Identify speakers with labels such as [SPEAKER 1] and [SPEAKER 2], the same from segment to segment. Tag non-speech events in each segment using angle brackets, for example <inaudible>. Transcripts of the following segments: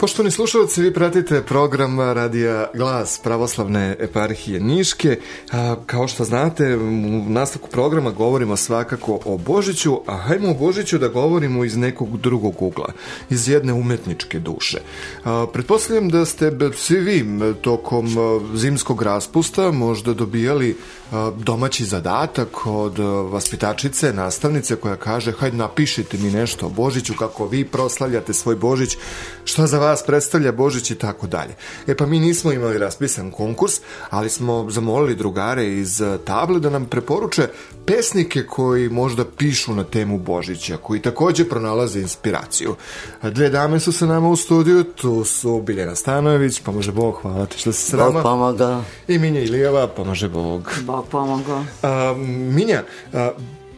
[SPEAKER 1] Poštovani slušalci, vi pratite program Radija Glas Pravoslavne eparhije Niške. A, kao što znate, u nastavku programa govorimo svakako o Božiću, a hajmo o Božiću da govorimo iz nekog drugog ugla, iz jedne umetničke duše. A, pretpostavljam da ste svi vi tokom zimskog raspusta možda dobijali domaći zadatak od vaspitačice, nastavnice koja kaže hajde napišite mi nešto o Božiću, kako vi proslavljate svoj Božić, šta za vas predstavlja Božić i tako dalje. E pa mi nismo imali raspisan konkurs, ali smo zamolili drugare iz table da nam preporuče pesnike koji možda pišu na temu Božića, koji takođe pronalaze inspiraciju. Dve dame su sa nama u studiju, tu su Biljana Stanojević, pomože Bog, hvala ti što si s nama.
[SPEAKER 2] Bog pomaga.
[SPEAKER 1] I Minja Ilijeva, pomože Bog.
[SPEAKER 2] Bog pomaga.
[SPEAKER 1] A, Minja, a,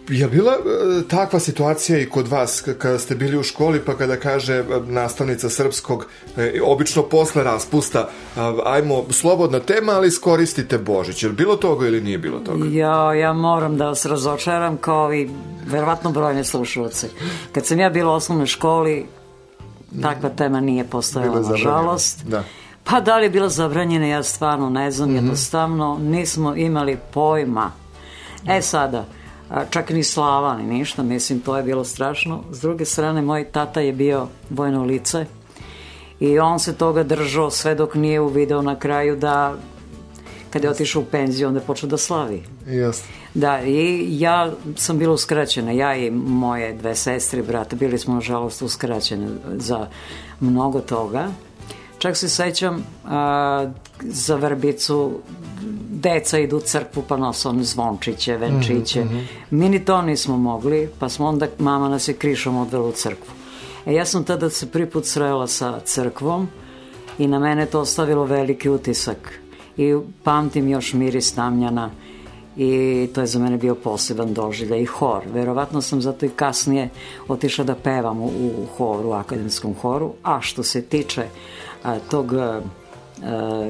[SPEAKER 1] Je bila e, takva situacija i kod vas kada ste bili u školi pa kada kaže e, nastavnica srpskog e, obično posle raspusta ajmo slobodna tema ali iskoristite Božić. Je bilo toga ili nije bilo toga?
[SPEAKER 2] Ja, ja moram da vas razočaram kao i verovatno brojne slušalce. Kad sam ja bila u osnovnoj školi takva tema nije postojala nažalost.
[SPEAKER 1] Da.
[SPEAKER 2] Pa da li je bila zabranjena, ja stvarno ne znam, mm -hmm. jednostavno nismo imali pojma. E sada, čak ni slava, ni ništa, mislim, to je bilo strašno. S druge strane, moj tata je bio vojno lice i on se toga držao sve dok nije uvideo na kraju da kad je otišao u penziju, onda je počeo da slavi.
[SPEAKER 1] Jasno.
[SPEAKER 2] Da, i ja sam bila uskraćena, ja i moje dve sestre i brata, bili smo nažalost uskraćene za mnogo toga. Čak se sećam a, za vrbicu deca idu u crkvu pa nose one zvončiće, venčiće. Mm -hmm. Mi ni to nismo mogli, pa smo onda, mama nas je krišom odvela u crkvu. E ja sam tada se prvi put srela sa crkvom i na mene to ostavilo veliki utisak. I pamtim još miris tamnjana i to je za mene bio poseban doživlja i hor. Verovatno sam zato i kasnije otišla da pevam u, u horu, u akademskom horu, a što se tiče a, tog a,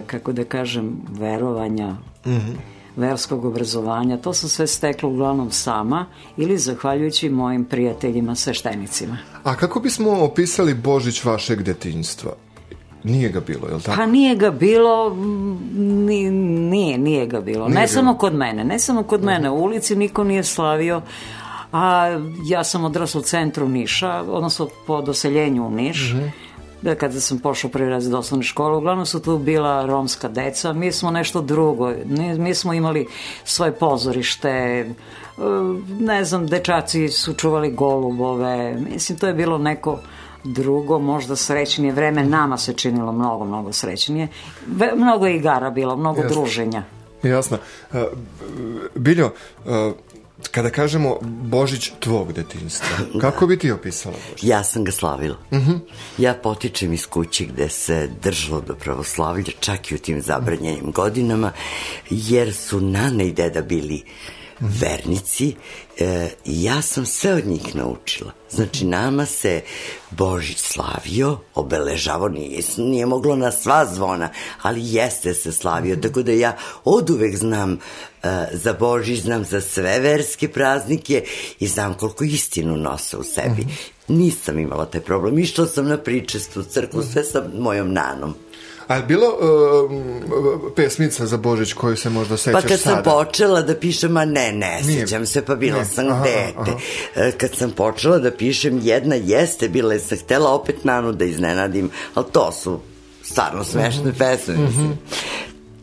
[SPEAKER 2] kako da kažem, verovanja, mm -hmm. verskog obrazovanja. To sam sve stekla uglavnom sama ili zahvaljujući mojim prijateljima sveštenicima.
[SPEAKER 1] A kako bismo opisali Božić vašeg detinjstva? Nije ga bilo, je li tako?
[SPEAKER 2] Pa nije ga bilo, ni, nije, nije ga bilo. Nije ne bilo. samo kod mene, ne samo kod uh -huh. mene. U ulici niko nije slavio, a ja sam odrasla u centru Niša, odnosno po doseljenju u Niš. Uh -huh da kada sam pošao prvi raz do osnovne škole, uglavnom su tu bila romska deca, mi smo nešto drugo, mi smo imali svoje pozorište, e, ne znam, dečaci su čuvali golubove, mislim, to je bilo neko drugo, možda srećnije vreme, nama se činilo mnogo, mnogo srećnije. Mnogo igara bilo, mnogo Jasno. druženja.
[SPEAKER 1] Jasno. Uh, Biljo, uh, Kada kažemo Božić tvog detinjstva, kako bi ti opisala Božić?
[SPEAKER 3] Ja sam ga slavila. Uh. -huh. Ja potičem iz kuće gde se držalo do pravoslavlja, čak i u tim zabranjenim godinama, jer su nana i deda bili vernici e, ja sam sve od njih naučila. Znači, nama se Božić slavio, obeležavao, nije, nije moglo na sva zvona, ali jeste se slavio, tako da ja od uvek znam uh, za Božić, znam za sve verske praznike i znam koliko istinu nose u sebi. Nisam imala taj problem. Išla sam na pričestu crkvu, sve sa mojom nanom.
[SPEAKER 1] A je bilo uh, pesmica za Božić koju se možda sećaš sada?
[SPEAKER 3] Pa kad
[SPEAKER 1] sada?
[SPEAKER 3] sam počela da pišem, a ne, ne, Nije. sećam se, pa bila ne. sam aha, dete. Aha. E, kad sam počela da pišem, jedna jeste, bila je sam htela opet Nanu da iznenadim, ali to su stvarno smešne mm -hmm. pesme, mislim.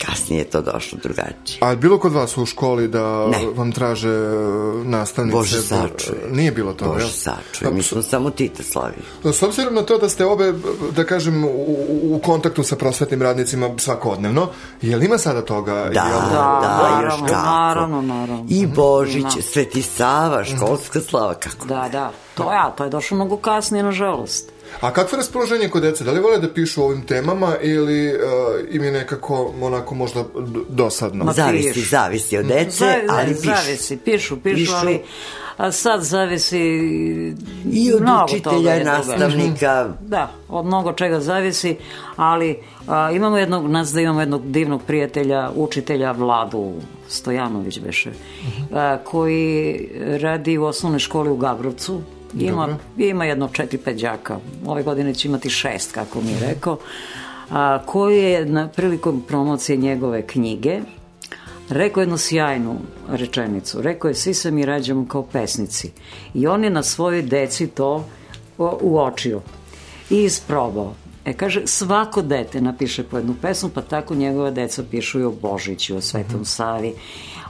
[SPEAKER 3] Kasnije je to došlo drugačije.
[SPEAKER 1] A je bilo kod vas u školi da ne. vam traže e, nastavnice?
[SPEAKER 3] Bože sačuje.
[SPEAKER 1] Nije bilo to,
[SPEAKER 3] Bože sačuje, mi smo samo Tita slavili.
[SPEAKER 1] S obzirom na to da ste obe, da kažem, u, u kontaktu sa prosvetnim radnicima svakodnevno, je li ima sada toga? Da,
[SPEAKER 3] jel... da, da, još kako.
[SPEAKER 2] Naravno, naravno.
[SPEAKER 3] I Božić, da. Sveti Sava, školska slava, kako?
[SPEAKER 2] Da, da, to ja, to je došlo mnogo kasnije, nažalost.
[SPEAKER 1] A kakvo je raspoloženje kod dece? Da li vole da pišu o ovim temama ili uh, im je nekako onako možda dosadno?
[SPEAKER 3] Ma, zavisi, pišu. zavisi od dece, Zavi, ali pišu.
[SPEAKER 2] Zavisi, pišu, pišu, pišu. ali a sad zavisi
[SPEAKER 3] i od učitelja i nastavnika.
[SPEAKER 2] Da, od mnogo čega zavisi, ali a, imamo jednog, nas da imamo jednog divnog prijatelja, učitelja Vladu Stojanović beše, uh -huh. a, koji radi u osnovnoj školi u Gabrovcu, Ima, ima jedno četiri pet đaka. Ove godine će imati šest, kako mi je rekao. A, koji je na prilikom promocije njegove knjige rekao jednu sjajnu rečenicu. Rekao je, svi se mi rađamo kao pesnici. I on je na svojoj deci to uočio i isprobao. E, kaže, svako dete napiše po jednu pesmu, pa tako njegova deca pišu i o Božiću, o Svetom Savi.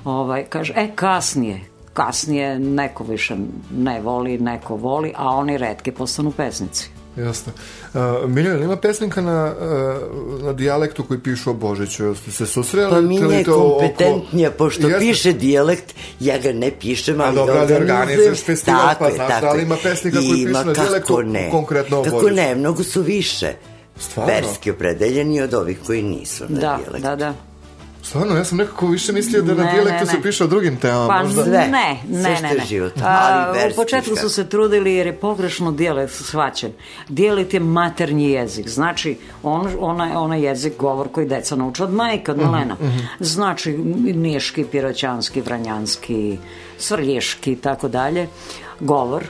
[SPEAKER 2] Ovaj, kaže, e, kasnije, kasnije neko više ne voli, neko voli, a oni redke postanu pesnici.
[SPEAKER 1] Jasno. Uh, Miljan, ima pesnika na, uh, na dijalektu koji pišu o Božiću? Ste se susreli?
[SPEAKER 3] Pa mi je kompetentnija, oko... pošto Jasne. piše dijalekt, ja ga ne pišem, ali
[SPEAKER 1] A dobro, ali organizuješ festival, tako pa znaš da li ima pesnika koji pišu na dijalektu
[SPEAKER 3] ne.
[SPEAKER 1] konkretno o
[SPEAKER 3] kako
[SPEAKER 1] Božiću?
[SPEAKER 3] Kako ne, mnogo su više. Stvarno? Verski opredeljeni od ovih koji nisu na
[SPEAKER 2] da,
[SPEAKER 3] dijalektu.
[SPEAKER 2] Da, da,
[SPEAKER 1] Stvarno, ja sam nekako više mislio da ne, na dijalektu se piše o drugim temama.
[SPEAKER 2] Pa
[SPEAKER 1] možda.
[SPEAKER 2] ne, ne, ne, ne. ne.
[SPEAKER 3] Život,
[SPEAKER 2] A, u početku su se trudili jer je pogrešno dijalekt shvaćen. Dijalekt je maternji jezik, znači on, ona, ona jezik, govor koji deca nauče od majka, od mhm, malena. Mm -hmm. Znači niški, piroćanski, vranjanski, svrlješki i tako dalje, govor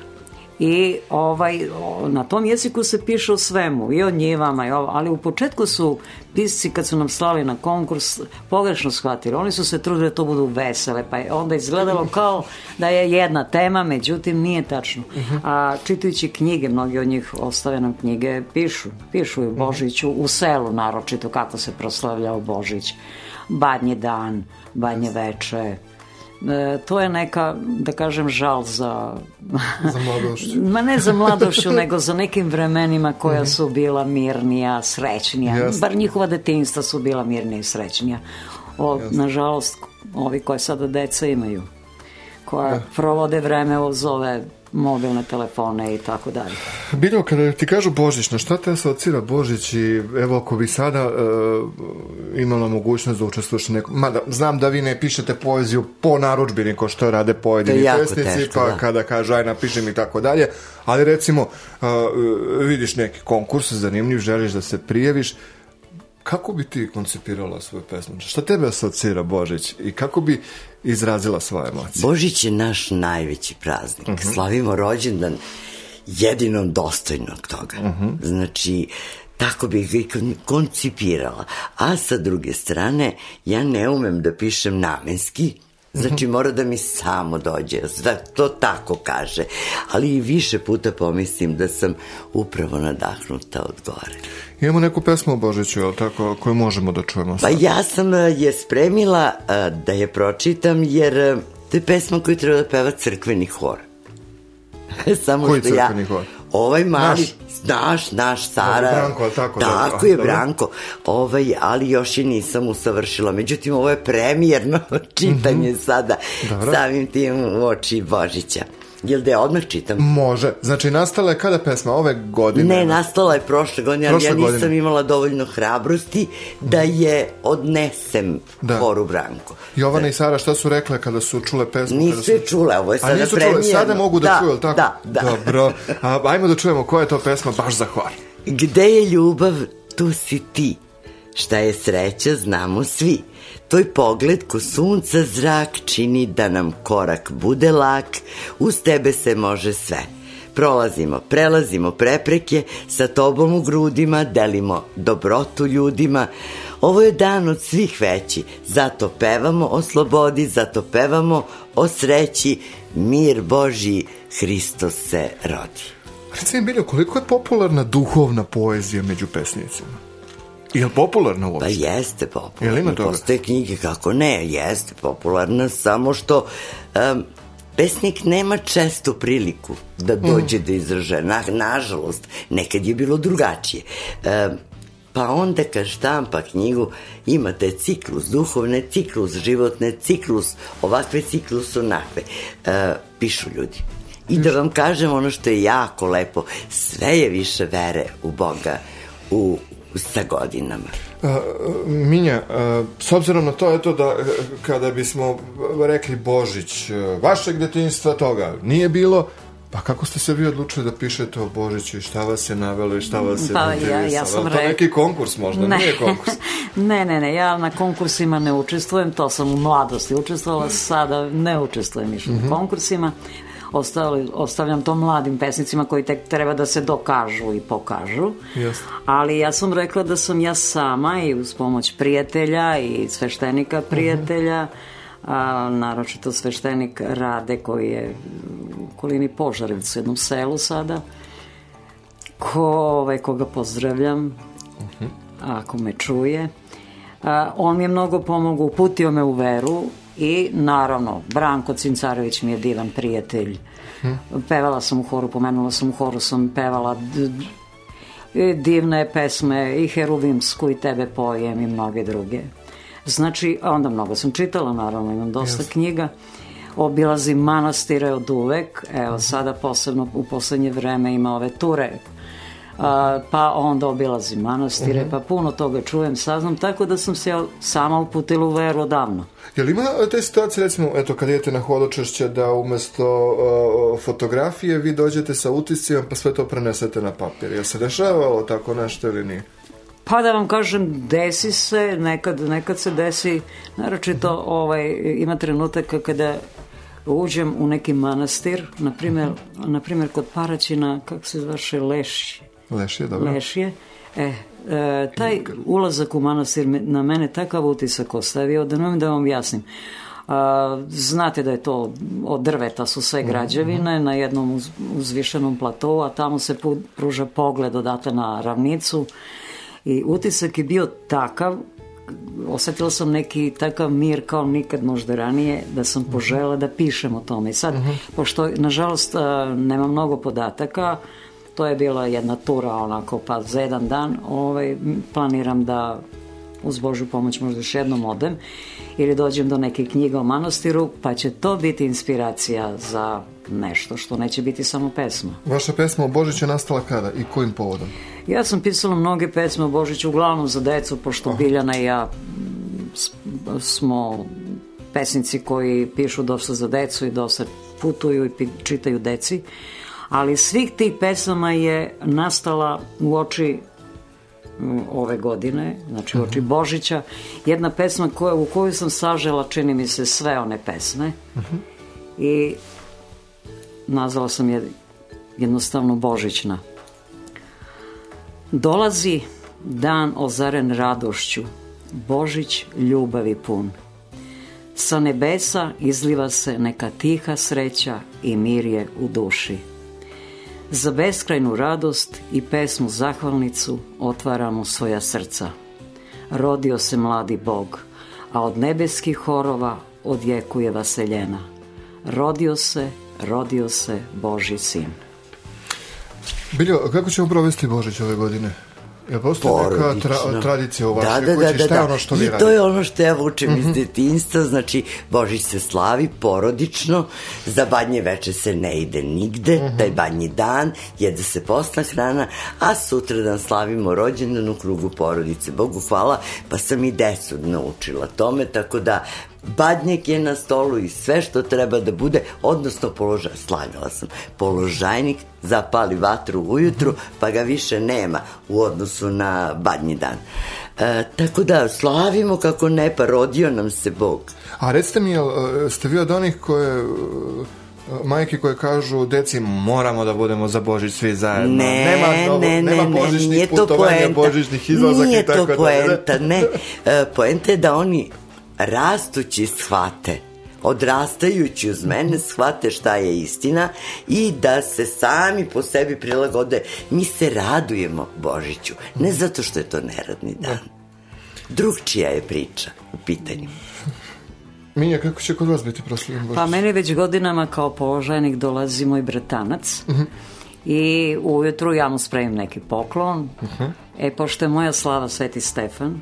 [SPEAKER 2] i ovaj, na tom jeziku se piše o svemu, i o njivama, i o, ali u početku su pisci kad su nam slali na konkurs pogrešno shvatili. Oni su se trudili da to budu vesele, pa je onda izgledalo kao da je jedna tema, međutim nije tačno. A čitajući knjige, mnogi od njih ostave nam knjige, pišu, pišu u Božiću, u selu naročito kako se proslavljao Božić. Badnji dan, badnje veče, E, to je neka, da kažem, žal za...
[SPEAKER 1] za mladošću. <laughs>
[SPEAKER 2] Ma ne za mladošću, <laughs> nego za nekim vremenima koja mhm. su bila mirnija, srećnija. Jasne. Bar njihova detinjstva su bila mirnija i srećnija. O, nažalost, ovi koje sada deca imaju, koja da. provode vreme uz ove mobilne telefone i tako dalje.
[SPEAKER 1] Biljo, kada ti kažu Božić, na šta te asocira Božić i evo ako bi sada uh, imala mogućnost da učestvuješ nekom, mada znam da vi ne pišete poeziju po naručbini ko što rade pojedini pesnici, pa da. kada kažu aj napišem i tako dalje, ali recimo uh, vidiš neki konkurs zanimljiv, želiš da se prijaviš, kako bi ti koncipirala svoju pesmu? Šta tebe asocira Božić i kako bi izrazila svoje emocije?
[SPEAKER 3] Božić je naš najveći praznik. Uh mhm. -huh. Slavimo rođendan jedinom dostojnog toga. Uh mhm. -huh. Znači, tako bih ga koncipirala. A sa druge strane, ja ne umem da pišem namenski, Znači mora da mi samo dođe, da to tako kaže. Ali i više puta pomislim da sam upravo nadahnuta od gore.
[SPEAKER 1] Imamo neku pesmu o Božiću, tako, koju možemo da čujemo
[SPEAKER 3] sad? Pa ja sam e, je spremila e, da je pročitam, jer e, to je pesma koju treba da peva crkveni hor. <laughs>
[SPEAKER 1] Samo Koji što crkveni
[SPEAKER 3] ja,
[SPEAKER 1] hor?
[SPEAKER 3] Ovaj mali, naš, naš, naš Sara.
[SPEAKER 1] Branko, tako,
[SPEAKER 3] tako
[SPEAKER 1] da,
[SPEAKER 3] je, da, Branko. Ovaj, ali još je nisam usavršila. Međutim, ovo je premijerno <laughs> čitanje mm -hmm. sada. Dobro. Samim tim u oči Božića. Jel da je odmah čitam?
[SPEAKER 1] Može. Znači, nastala je kada pesma? Ove godine?
[SPEAKER 3] Ne, nastala je prošle godine, ali prošle ja nisam godine. imala dovoljno hrabrosti da je odnesem da. Horu Branko.
[SPEAKER 1] Jovana da. i Sara, šta su rekle kada su čule pesmu?
[SPEAKER 3] Nisu
[SPEAKER 1] su...
[SPEAKER 3] čule, ovo je sada
[SPEAKER 1] nisu
[SPEAKER 3] premijerno.
[SPEAKER 1] Čule, sada mogu da,
[SPEAKER 3] da
[SPEAKER 1] čuju, tako?
[SPEAKER 3] Da, da.
[SPEAKER 1] Dobro. A, ajmo da čujemo koja je to pesma baš za hor.
[SPEAKER 3] Gde je ljubav, tu si ti. Šta je sreća, znamo svi. Tvoj pogled ko sunca zrak čini da nam korak bude lak, uz tebe se može sve. Prolazimo, prelazimo prepreke, sa tobom u grudima, delimo dobrotu ljudima. Ovo je dan od svih veći, zato pevamo o slobodi, zato pevamo o sreći, mir Boži, Hristos se rodi.
[SPEAKER 1] Reci mi, Biljo, koliko je popularna duhovna poezija među pesnicima? Je li popularna uopšte?
[SPEAKER 3] Pa jeste popularna.
[SPEAKER 1] Je ima toga?
[SPEAKER 3] Postoje knjige kako ne, jeste popularna, samo što um, pesnik nema čestu priliku da dođe mm. do izražaja. Na, nažalost, nekad je bilo drugačije. Um, pa onda kad štampa knjigu imate ciklus duhovne, ciklus životne, ciklus ovakve, ciklus onakve. Uh, pišu ljudi. I da vam kažem ono što je jako lepo, sve je više vere u Boga, u, sa godinama.
[SPEAKER 1] A, Minja, a, s obzirom na to, eto da kada bismo rekli Božić, vašeg detinjstva toga nije bilo, Pa kako ste se vi odlučili da pišete o Božiću i šta vas je navelo i šta vas je
[SPEAKER 2] pa, ja, ja sam
[SPEAKER 1] to re... neki konkurs možda, ne. nije konkurs? <laughs>
[SPEAKER 2] ne, ne, ne, ja na konkursima ne učestvujem, to sam u mladosti učestvovala, sada ne učestvujem više mm -hmm. na konkursima. Ostali, ostavljam to mladim pesnicima koji tek treba da se dokažu i pokažu.
[SPEAKER 1] Jasno.
[SPEAKER 2] Ali ja sam rekla da sam ja sama i uz pomoć prijatelja i sveštenika prijatelja, a, naročito sveštenik Rade koji je u okolini Požarevcu, jednom selu sada, ko, ovaj, koga pozdravljam, ako me čuje. A, on mi je mnogo pomogao, uputio me u veru i naravno, Branko Cincarević mi je divan prijatelj. Pevala sam u horu, pomenula sam u horu, sam pevala i divne pesme i Heruvimsku i Tebe pojem i mnoge druge. Znači, onda mnogo sam čitala, naravno, imam dosta knjiga. Obilazim manastire od uvek, evo sada posebno u poslednje vreme ima ove ture a, pa onda obilazim manastire, pa puno toga čujem, saznam, tako da sam se sama uputila u veru odavno.
[SPEAKER 1] Jel ima te situacije, recimo, eto, kad idete na hodočešće da umesto uh, fotografije vi dođete sa utiscima pa sve to prenesete na papir? Jel se dešavalo tako nešto ili nije?
[SPEAKER 2] Pa da vam kažem, desi se, nekad, nekad se desi, naročito ovaj, ima trenutaka kada uđem u neki manastir, na primjer, na primjer kod Paraćina, kako se zvaše, Leš,
[SPEAKER 1] Leš je, dobro.
[SPEAKER 2] Lešije, e, e, taj ulazak u manastir na mene takav utisak ostavio da mogu da vam objasnim. A, znate da je to od drveta su sve građevine na jednom uz, uzvišenom platovu, a tamo se pu- pruža pogled odatle na ravnicu i utisak je bio takav osetila sam neki takav mir kao nikad možda ranije da sam požela da pišem o tome. I sad, pošto nažalost a, nema mnogo podataka, to je bila jedna tura onako pa za jedan dan ovaj, planiram da uz Božju pomoć možda još jednom odem ili dođem do neke knjige o manastiru pa će to biti inspiracija za nešto što neće biti samo pesma.
[SPEAKER 1] Vaša pesma o Božiću je nastala kada i kojim povodom?
[SPEAKER 2] Ja sam pisala mnoge pesme o Božiću, uglavnom za decu, pošto Biljana i ja smo pesnici koji pišu dosta za decu i dosta putuju i čitaju deci. Ali svih tih pesama je nastala u oči mm, ove godine, znači u oči Božića, jedna pesma koja, u koju sam sažela, čini mi se, sve one pesme. I nazvala sam je jednostavno Božićna. Dolazi dan ozaren radošću, Božić ljubavi pun. Sa nebesa izliva se neka tiha sreća i mir je u duši. Za beskrajnu radost i pesmu zahvalnicu otvaramo svoja srca. Rodio se mladi Bog, a od nebeskih horova odjekuje vaseljena. Rodio se, rodio se Boži sin.
[SPEAKER 3] Biljo, kako ćemo provesti Božić ove godine? Jel postoji neka tra, tradicija u
[SPEAKER 2] Da,
[SPEAKER 3] vašoj
[SPEAKER 2] da,
[SPEAKER 3] kući?
[SPEAKER 2] da, da,
[SPEAKER 3] Šta je
[SPEAKER 2] da.
[SPEAKER 3] ono što
[SPEAKER 2] I
[SPEAKER 3] vi
[SPEAKER 2] to
[SPEAKER 3] radite?
[SPEAKER 2] je ono što ja vučem iz
[SPEAKER 3] Mhm.
[SPEAKER 2] detinjstva, znači Božić se slavi porodično, za badnje veče se ne ide nigde,
[SPEAKER 3] Mhm.
[SPEAKER 2] taj badnji dan, jede se postna hrana, a sutradan slavimo rođendan u krugu porodice. Bogu hvala, pa sam i decu naučila tome, tako da badnjak je na stolu i sve što treba da bude, odnosno položaj, slavila sam, položajnik zapali vatru ujutru, pa ga više nema u odnosu na badnji dan. E, tako da slavimo kako ne, pa rodio nam se Bog.
[SPEAKER 3] A recite mi, jel, e, ste vi od onih koje, e, majke koje kažu, deci, moramo da budemo za Božić svi zajedno.
[SPEAKER 2] Ne,
[SPEAKER 3] nema, novo-
[SPEAKER 2] ne, ne,
[SPEAKER 3] nema
[SPEAKER 2] ne,
[SPEAKER 3] božićnih
[SPEAKER 2] nije to
[SPEAKER 3] putovanja,
[SPEAKER 2] poenta.
[SPEAKER 3] božićnih izlazaka
[SPEAKER 2] Nije
[SPEAKER 3] i tako
[SPEAKER 2] to
[SPEAKER 3] dalje.
[SPEAKER 2] poenta, ne. E, poenta je da oni rastući shvate odrastajući uz mene shvate šta je istina i da se sami po sebi prilagode. Mi se radujemo Božiću, ne zato što je to neradni dan. Drugčija je priča u pitanju.
[SPEAKER 3] Minja, kako će kod vas biti proslavljen Božić?
[SPEAKER 2] Pa meni već godinama kao položajnik dolazi moj bratanac i ujutru ja mu spremim neki poklon. E, pošto je moja slava Sveti Stefan,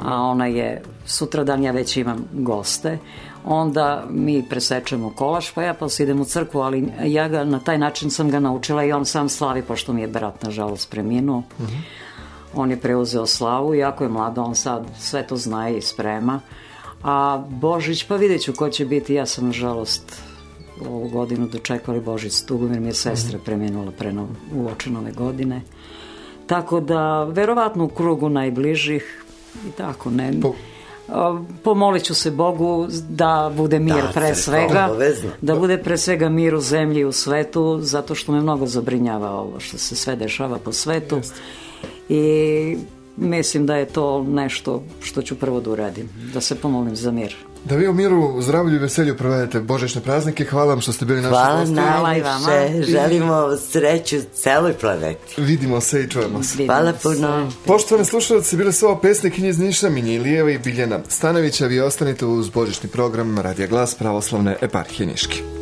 [SPEAKER 2] a ona je, sutradan ja već imam goste, onda mi presečemo kolaš, pa ja posle idem u crkvu, ali ja ga, na taj način sam ga naučila i on sam slavi, pošto mi je brat, nažalost, preminuo. On je preuzeo slavu, jako je mlad, on sad sve to zna i sprema. A Božić, pa vidjet ću ko će biti, ja sam nažalost ovu godinu dočekali Božić tugu, jer mi je sestra preminula pre no, u oči nove godine. Tako da, verovatno u krugu najbližih i tako, ne.
[SPEAKER 3] Po-
[SPEAKER 2] Pomolit ću se Bogu da bude mir
[SPEAKER 3] Da,
[SPEAKER 2] pre svega,
[SPEAKER 3] obavezno.
[SPEAKER 2] da bude pre svega mir u zemlji i u svetu, zato što me mnogo zabrinjava ovo što se sve dešava po svetu. I mislim da je to nešto što ću prvo da uradim, da se pomolim za mir.
[SPEAKER 1] Da vi u miru, zdravlju i veselju provedete božićne praznike. Hvala vam što ste bili naši
[SPEAKER 3] Hvala
[SPEAKER 1] gosti.
[SPEAKER 2] Hvala i vama.
[SPEAKER 3] Želimo sreću celoj planeti.
[SPEAKER 1] Vidimo se i čujemo se.
[SPEAKER 2] Vidimo
[SPEAKER 3] Hvala puno.
[SPEAKER 1] Poštovani slušalci, bile su ovo pesne iz Niša, Minje Ilijeva i Biljana Stanovića. Vi ostanite uz božićni program Radija Glas pravoslavne eparhije Niške.